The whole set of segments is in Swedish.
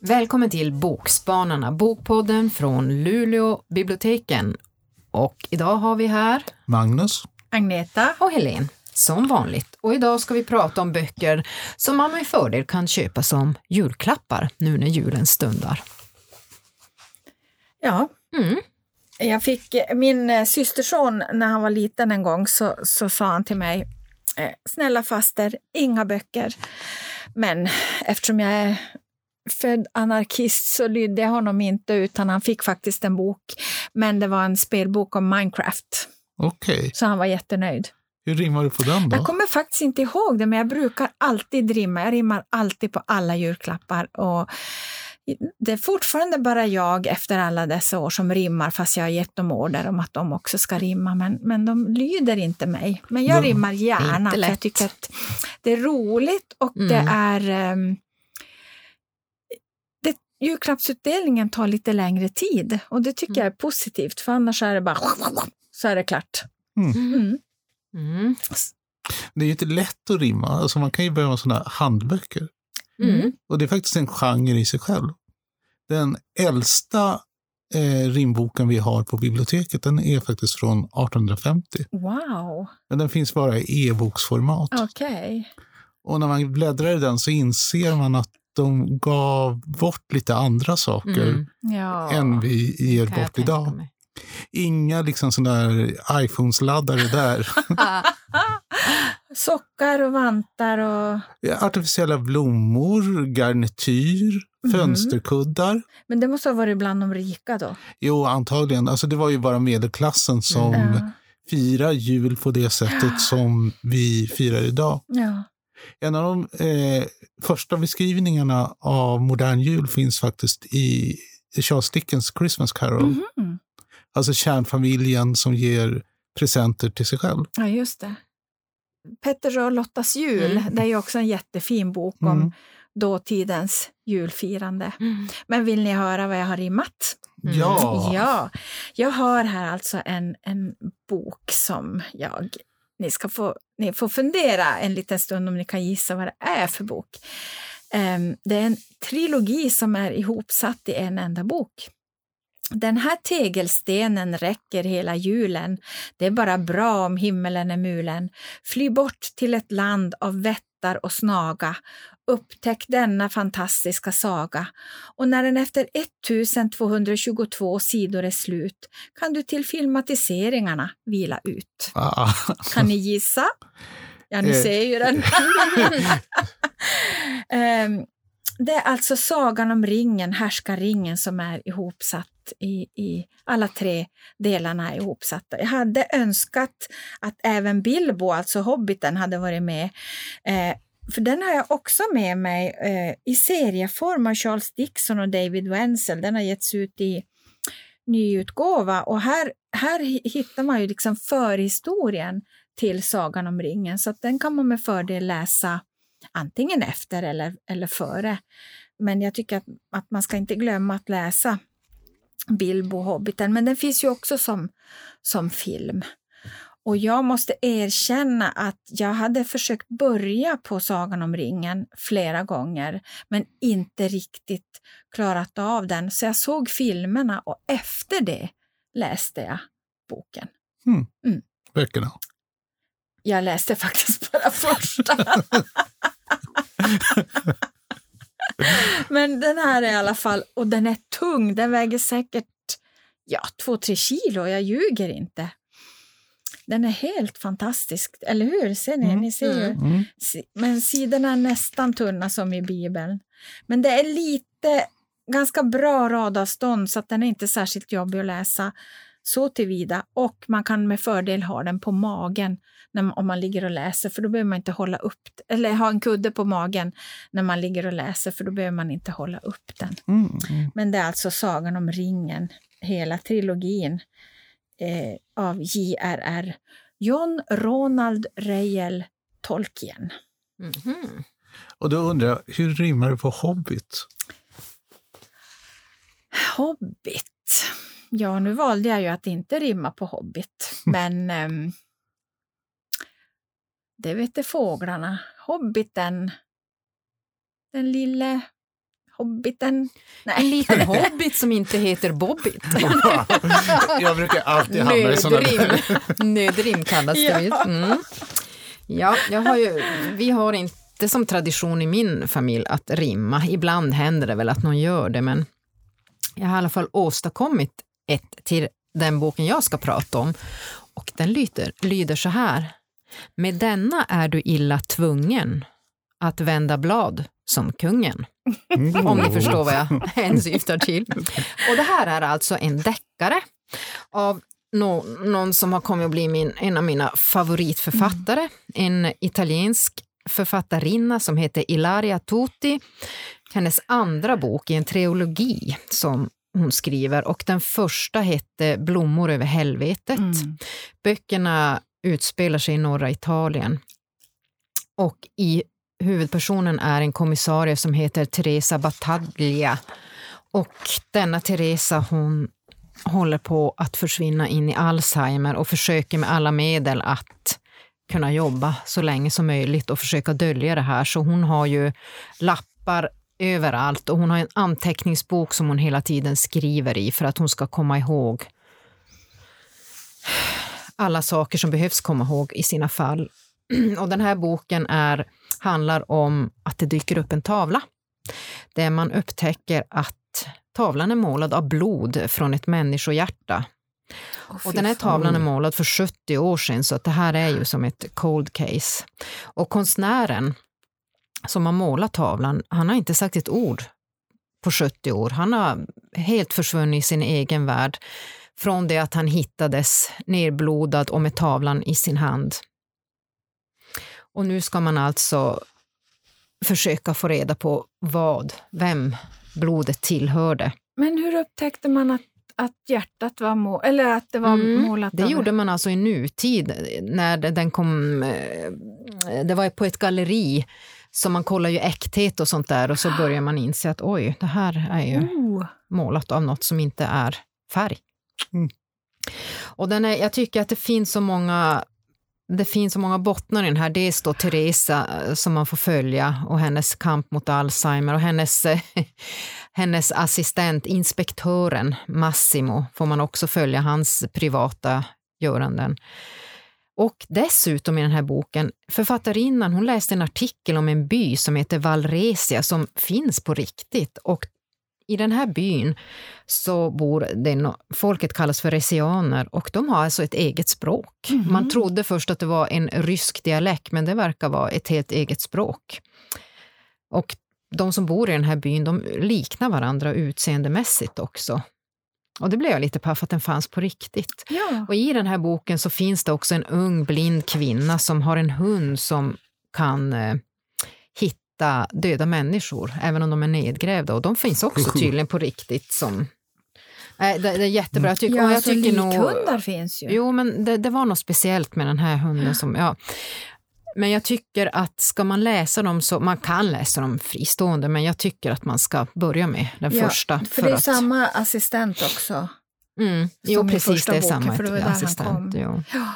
Välkommen till Bokspanarna, Bokpodden från Luleå biblioteken. Och idag har vi här Magnus. Agneta. och Helen som vanligt. Och idag ska vi prata om böcker som man med fördel kan köpa som julklappar nu när julen stundar. Ja. Mm. Jag fick min eh, systerson när han var liten en gång så, så sa han till mig eh, Snälla faster, inga böcker. Men eftersom jag är född anarkist så lydde jag honom inte utan han fick faktiskt en bok. Men det var en spelbok om Minecraft. Okej. Så han var jättenöjd. Hur rimmar du på den då? Jag kommer faktiskt inte ihåg det, men jag brukar alltid rimma. Jag rimmar alltid på alla julklappar. Och det är fortfarande bara jag efter alla dessa år som rimmar, fast jag har gett dem order om att de också ska rimma. Men, men de lyder inte mig. Men jag De- rimmar gärna, för jag tycker att det är roligt och Mm. det är... ehm, det, julklappsutdelningen tar lite längre tid och det tycker Mm. jag är positivt, för annars är det bara så är det klart. Mm. Mm. Mm. Det är ju inte lätt att rimma. Alltså man kan ju börja med sådana handböcker. Mm. Och det är faktiskt en genre i sig själv. Den äldsta eh, rimboken vi har på biblioteket den är faktiskt från 1850. Wow, Men den finns bara i e-boksformat. okej. Och när man bläddrar i den så inser man att de gav bort lite andra saker Mm. Ja. än vi ger bort idag. Inga liksom sådana där iPhones-laddare där. Sockar och vantar och... Artificiella blommor, garnityr, Mhm. fönsterkuddar. Men det måste ha varit bland de rika då? Jo, antagligen. Alltså, det var ju bara medelklassen som Ja. firar jul på det sättet som vi firar idag. ja. En av de eh, första beskrivningarna av modern jul finns faktiskt i Charles Dickens Christmas Carol. Mhm. Alltså kärnfamiljen som ger presenter till sig själv. Ja, just det. Petters och Lottas jul, Mm. det är ju också en jättefin bok om Mm. dåtidens julfirande. Mm. Men vill ni höra vad jag har rimmat? Mm. Ja. Ja, jag har här alltså en, en bok som jag... Ni, ska få, ni får fundera en liten stund om ni kan gissa vad det är för bok. Ehm, det är en trilogi som är ihopsatt i en enda bok. Den här tegelstenen räcker hela julen. Det är bara bra om himmelen är mulen. Fly bort till ett land av vättar och snaga. Upptäck denna fantastiska saga. Och när den efter 1222 sidor är slut kan du till filmatiseringarna vila ut. Ah. Kan ni gissa? Ja, ni Eh. ser ju den. Ehm, det är alltså Sagan om ringen, Härskaringen, som är ihopsatt i, i alla tre delarna är ihopsatta. Jag hade önskat att även Bilbo, alltså Hobbiten, hade varit med. Eh, för den har jag också med mig eh, i serieform av Charles Dickson och David Wenzel. Den har getts ut i nyutgåva och här, här hittar man ju liksom förhistorien till Sagan om ringen så att den kan man med fördel läsa antingen efter eller, eller före. Men jag tycker att, att man ska inte glömma att läsa Bilbo Hobbiten, men den finns ju också som, som film. Och jag måste erkänna att jag hade försökt börja på Sagan om ringen flera gånger, men inte riktigt klarat av den. Så jag såg filmerna och efter det läste jag boken. Böckerna. Jag läste faktiskt bara första. Men den här är i alla fall, och den är tung, den väger säkert ja, två, tre kilo, jag ljuger inte. Den är helt fantastisk, eller hur? Ser ni? Mm. ni ser ju. Mm. Si- Men sidorna är nästan tunna som i Bibeln. Men det är lite, ganska bra radavstånd så att den är inte särskilt jobbig att läsa så tillvida. Och man kan med fördel ha den på magen när man, om man ligger och läser för då behöver man inte hålla upp eller ha en kudde på magen när man ligger och läser för då behöver man inte hålla upp den. Mm. Mm. Men det är alltså Sagan om ringen, hela trilogin eh, av J.R.R. John Ronald Reuel Tolkien. Mhm. Och då undrar jag, hur rimmar det på Hobbit? Hobbit. ja, nu valde jag ju att inte rimma på Hobbit, men ehm, det vet fåglarna. Hobbiten, den lille hobbiten. En Nej. liten hobbit som inte heter Bobbit. jag brukar alltid hamna i sådana Nödrim. Nödrim kallas det. ju. Mm. Ja, jag har ju, vi har inte som tradition i min familj att rimma. Ibland händer det väl att någon gör det, men jag har i alla fall åstadkommit ett till den boken jag ska prata om. Och den lyder, lyder så här. Med denna är du illa tvungen att vända blad som kungen. Om ni förstår vad jag hänsyftar till. Och det här är alltså en deckare av nå- någon som har kommit att bli min, en av mina favoritförfattare. En italiensk författarinna som heter Ilaria Tuti. Hennes andra bok i en trilogi som hon skriver och den första hette Blommor över helvetet. Mm. Böckerna utspelar sig i norra Italien. Och i huvudpersonen är en kommissarie som heter Teresa Battaglia. Och denna Teresa hon håller på att försvinna in i Alzheimer och försöker med alla medel att kunna jobba så länge som möjligt och försöka dölja det här. Så hon har ju lappar överallt och hon har en anteckningsbok som hon hela tiden skriver i för att hon ska komma ihåg alla saker som behövs komma ihåg i sina fall. Och den här boken är, handlar om att det dyker upp en tavla där man upptäcker att tavlan är målad av blod från ett människohjärta. Åh, Och den här tavlan är målad för 70 år sedan så att det här är ju som ett cold case. Och konstnären som har målat tavlan, han har inte sagt ett ord på 70 år. Han har helt försvunnit i sin egen värld från det att han hittades nerblodad och med tavlan i sin hand. Och nu ska man alltså försöka få reda på vad, vem blodet tillhörde. Men hur upptäckte man att, att hjärtat var må- eller att det var Mm, målat Det av- gjorde man alltså i nutid när den kom. eh, Det var på ett galleri så man kollar ju äkthet och sånt där och så börjar man inse att oj, det här är ju Oh. målat av något som inte är färg. Mm. Och den är, jag tycker att det finns så många det finns så många bottnar i den här. Dels då Teresa eh, som man får följa och hennes kamp mot Alzheimer och hennes, hennes assistent, inspektören Massimo, får man också följa hans privata göranden. Och dessutom i den här boken, författarinnan hon läste en artikel om en by som heter Valresia som finns på riktigt. Och i den här byn så bor det, folket kallas för resianer och de har alltså ett eget språk. Man trodde först att det var en rysk dialekt men det verkar vara ett helt eget språk. Och de som bor i den här byn de liknar varandra utseendemässigt också. Och det blev jag lite paff att den fanns på riktigt. Ja. Och i den här boken så finns det också en ung blind kvinna som har en hund som kan eh, hitta döda människor, även om de är nedgrävda. Och de finns också tydligen på riktigt som... Det, det är jättebra. Jag tycker, ja, jag alltså, tycker nog, likhundar finns ju. Jo, men det, det var något speciellt med den här hunden som... Ja. Men jag tycker att ska man läsa dem så, man kan läsa dem fristående, men jag tycker att man ska börja med den Ja, första. För det är att, samma assistent också. mm, jo, precis, det är boken, samma för det var där han assistent. kom. Jo. Ja.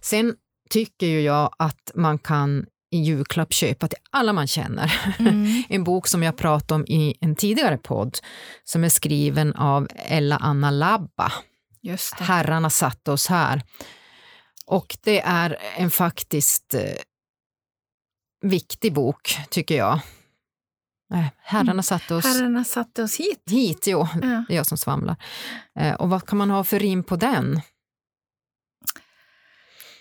Sen tycker ju jag att man kan i julklapp köpa till alla man känner. Mm. En bok som jag pratade om i en tidigare podd som är skriven av Ella Anna Labba. Just det. Herrarna satte oss här. Och det är en faktiskt eh, viktig bok, tycker jag. Nej, herrarna satte oss Herrarna satte oss hit. hit, jo. Ja. Det är jag som svamlar. Eh, och vad kan man ha för rim på den?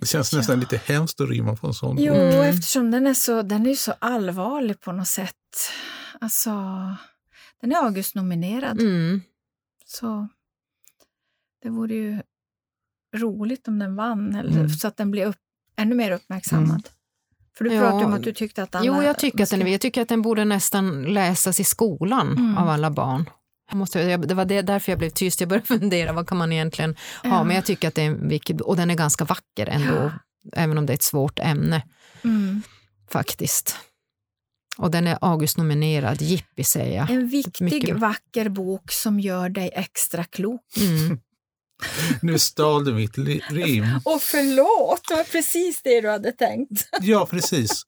Det känns nästan lite hemskt att rimma på en sån. Jo, Mm. eftersom den är, så, den är så allvarlig på något sätt. Alltså, den är August-nominerad. Mm. Så det vore ju roligt om den vann, eller, Mm. så att den blir upp, ännu mer uppmärksammad. Mm. För du Ja. pratade om att du tyckte att alla... Jo, jag tycker, att den, jag tycker att den borde nästan läsas i skolan Mm. av alla barn. Jag måste, jag, det var det, därför jag blev tyst. Jag började fundera, vad kan man egentligen ha? Ja. Men jag tycker att det är en viktig, och den är ganska vacker ändå, Ja. även om det är ett svårt ämne Mm. faktiskt. Och den är August-nominerad, jippi säger jag. En viktig, mycket- vacker bok som gör dig extra klok. Mm. Nu stal du mitt li- rim. Och förlåt, det var precis det du hade tänkt. Ja, precis.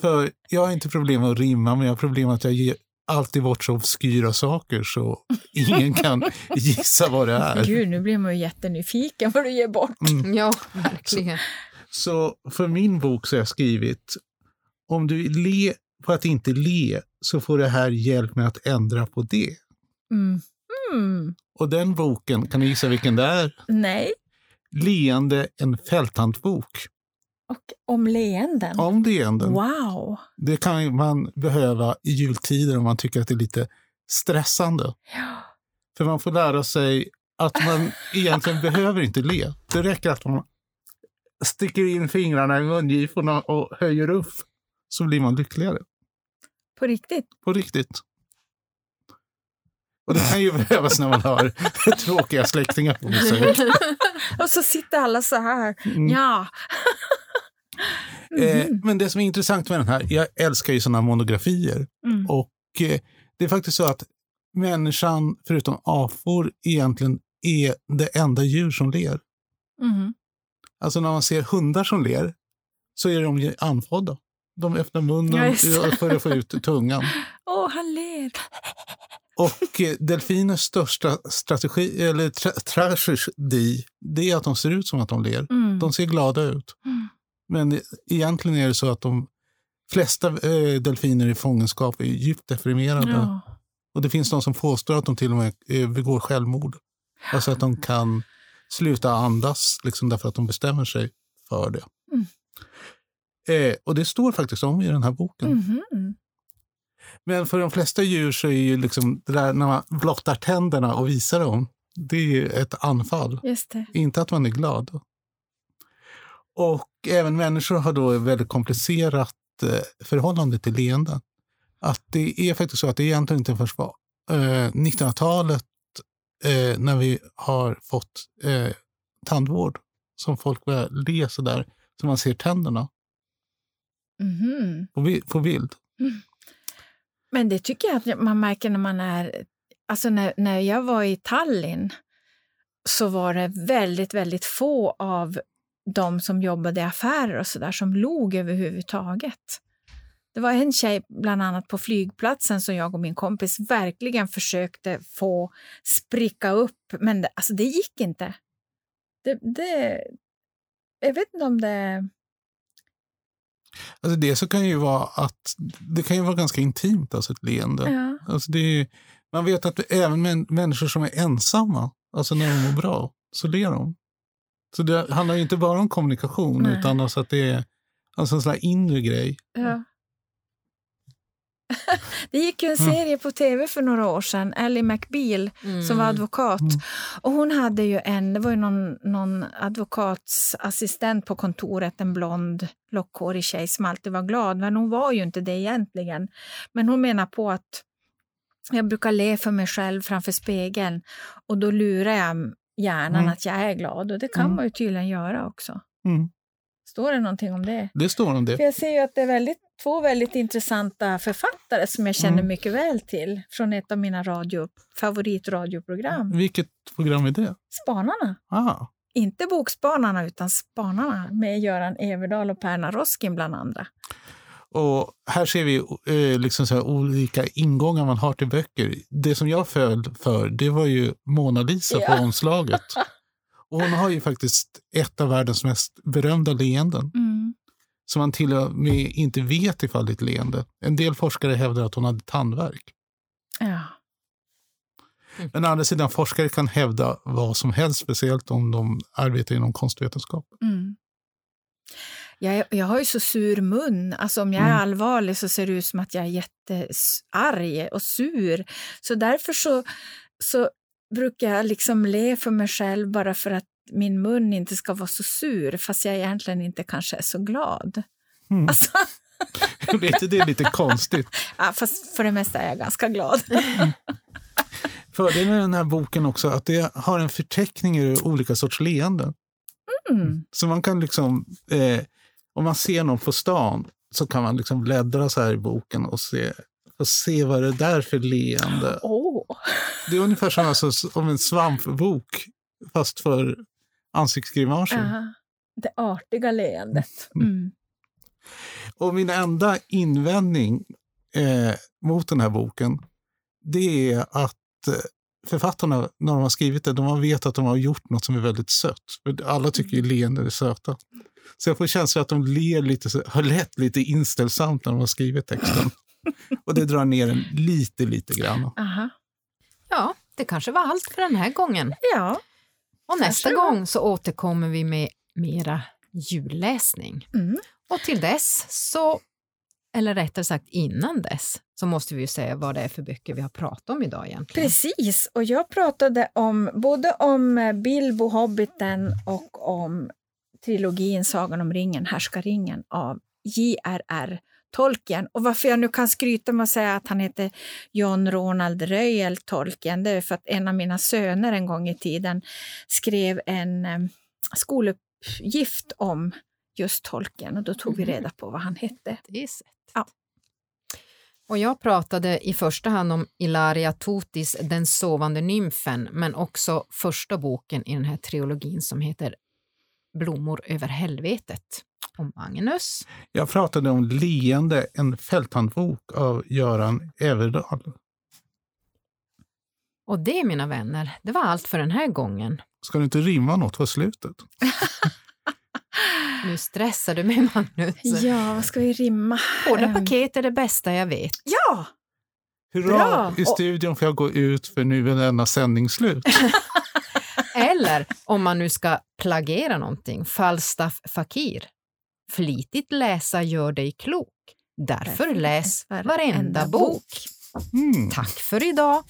För jag har inte problem med att rimma, men jag har problem med att jag ger alltid bort så obskyra saker så ingen kan gissa vad det är. Gud, nu blir man ju jättenyfiken vad du ger bort. Mm. Ja, verkligen. Så för min bok så har jag skrivit om du le på att inte le så får det här hjälp med att ändra på det. Mm. Mm. Och den boken, kan ni gissa vilken det är? Nej, Leende, en fälthandbok. Och om leenden. Om leenden. Wow! Det kan man behöva i jultider om man tycker att det är lite stressande. Ja. För man får lära sig att man egentligen behöver inte le. Det räcker att man sticker in fingrarna i mungiporna och höjer upp så blir man lyckligare. På riktigt. På riktigt. Och det kan ju behövas när man har tråkiga släktingar på besök. Och så sitter alla så här. Mm. Eh, men det som är intressant med den här, jag älskar ju sådana monografier. Mm. Och eh, det är faktiskt så att människan, förutom apor, egentligen är det enda djur som ler. Mm. Alltså när man ser hundar som ler så är de andfådda. De öppnar munnen det. för att få ut tungan. Åh, han ler. Och eh, delfiners största strategi, eller tra tragedi, det är att de ser ut som att de ler. Mm. De ser glada ut. Mm. Men e- egentligen är det så att de flesta eh, delfiner i fångenskap är djupt deprimerade. Ja. Och det finns de som påstår att de till och med eh, begår självmord. Alltså att de kan sluta andas liksom därför att de bestämmer sig för det. Mm. Eh, och det står faktiskt om i den här boken. Mhm. Men för de flesta djur så är ju liksom det där när man blottar tänderna och visar dem, det är ju ett anfall. Inte att man är glad. Och även människor har då ett väldigt komplicerat eh, förhållande till leenden. Att det är faktiskt så att det egentligen inte först var eh, 1900-talet eh, när vi har fått eh, tandvård som folk börjar le så där så man ser tänderna Mhm. på, på bild. Men det tycker jag att man märker när man är... Alltså när, när jag var i Tallinn så var det väldigt, väldigt få av de som jobbade i affärer och så där som log överhuvudtaget. Det var en tjej, bland annat på flygplatsen, som jag och min kompis verkligen försökte få spricka upp, men det, alltså det gick inte. Det, det, jag vet inte om det... Alltså det så kan ju vara att det kan ju vara ganska intimt, alltså ett leende. Ja. Alltså det är, man vet att även män, människor som är ensamma, alltså när de mår bra, så ler de. Så det handlar ju inte bara om kommunikation, Nej. utan alltså att det är alltså en sån här inre grej. Ja. Det gick ju en Mm. serie på tv för några år sedan, Ellie McBeal, som var advokat. Mm. Och hon hade ju en, det var ju någon, någon advokatsassistent på kontoret, en blond lockhårig tjej som alltid var glad, men hon var ju inte det egentligen. Men hon menar på att jag brukar le för mig själv framför spegeln och då lurar jag hjärnan Mm. att jag är glad och det kan Mm. man ju tydligen göra också. Mm. Står det någonting om det? Det står om För det. jag ser ju att det är väldigt, två väldigt intressanta författare som jag känner Mm. mycket väl till från ett av mina radio, favoritradioprogram, Vilket program är det? Spanarna. Ah, Inte Bokspanarna utan Spanarna med Göran Everdahl och Perna Roskin bland andra. Och här ser vi eh, liksom så olika ingångar man har till böcker. Det som jag föll för, det var ju Mona Lisa Ja. på omslaget. Och hon har ju faktiskt ett av världens mest berömda leenden. Mm. som man till och med inte vet ifall det är ett leende. En del forskare hävdar att hon hade tandvärk. Ja. Men å andra sidan, forskare kan hävda vad som helst, speciellt om de arbetar inom konstvetenskap. Mm. Jag, jag har ju så sur mun. Alltså om jag är Mm. allvarlig så ser det ut som att jag är jättearg och sur. Så därför så, så brukar jag liksom le för mig själv bara för att min mun inte ska vara så sur, fast jag egentligen inte kanske är så glad. Mm. Alltså, vet inte, det är lite konstigt. ja, fast för det mesta är jag ganska glad. Fördelen med den här boken också att det har en förteckning över olika sorts leenden. Mm. Så man kan liksom, eh, om man ser någon på stan så kan man liksom bläddra så här i boken och se, och se vad det är där för leende. Åh, Det är ungefär som alltså, om en svampbok, fast för ansiktsgrimaser. aha. det artiga leendet. Mm. Mm. Och min enda invändning eh, mot den här boken, det är att eh, författarna, när de har skrivit det, de har vetat att de har gjort något som är väldigt sött. Alla tycker ju leenden är söta. Så jag får känslan att de ler lite, har lett lite inställsamt när de har skrivit texten. Och det drar ner en lite, lite grann. Aha. Ja, det kanske var allt för den här gången. Ja. Och nästa gång så återkommer vi med mera julläsning. Mm. Och till dess så, eller rättare sagt innan dess, så måste vi ju säga vad det är för böcker vi har pratat om idag egentligen. Precis, och jag pratade om både om eh, Bilbo, Hobbiten och om trilogin Sagan om ringen, Härskaringen av J.R.R. Tolkien. Och varför jag nu kan skryta med att säga att han heter John Ronald Reuel Tolkien, det är för att en av mina söner en gång i tiden skrev en eh, skoluppgift om just Tolkien och då tog vi Mhm. reda på vad han hette. Det är sett. Ja. Och jag pratade i första hand om Ilaria Totis Den sovande nymfen, men också första boken i den här trilogin som heter Blommor över helvetet. Och Magnus. Jag pratade om Leende, en fälthandbok av Göran Everdahl. Och det, mina vänner, det var allt för den här gången. Ska du inte rimma något på slutet? Nu stressar du mig, Magnus. Ja, vad ska vi rimma? Hårda Ehm, paket är det bästa jag vet. Ja! Hurra! Bra! I studion får jag gå ut för nu är denna sändning slut. Eller om man nu ska plagera någonting, Falstaff Fakir. Flitigt läsa gör dig klok. Därför läs varenda bok. Mm. Tack för idag.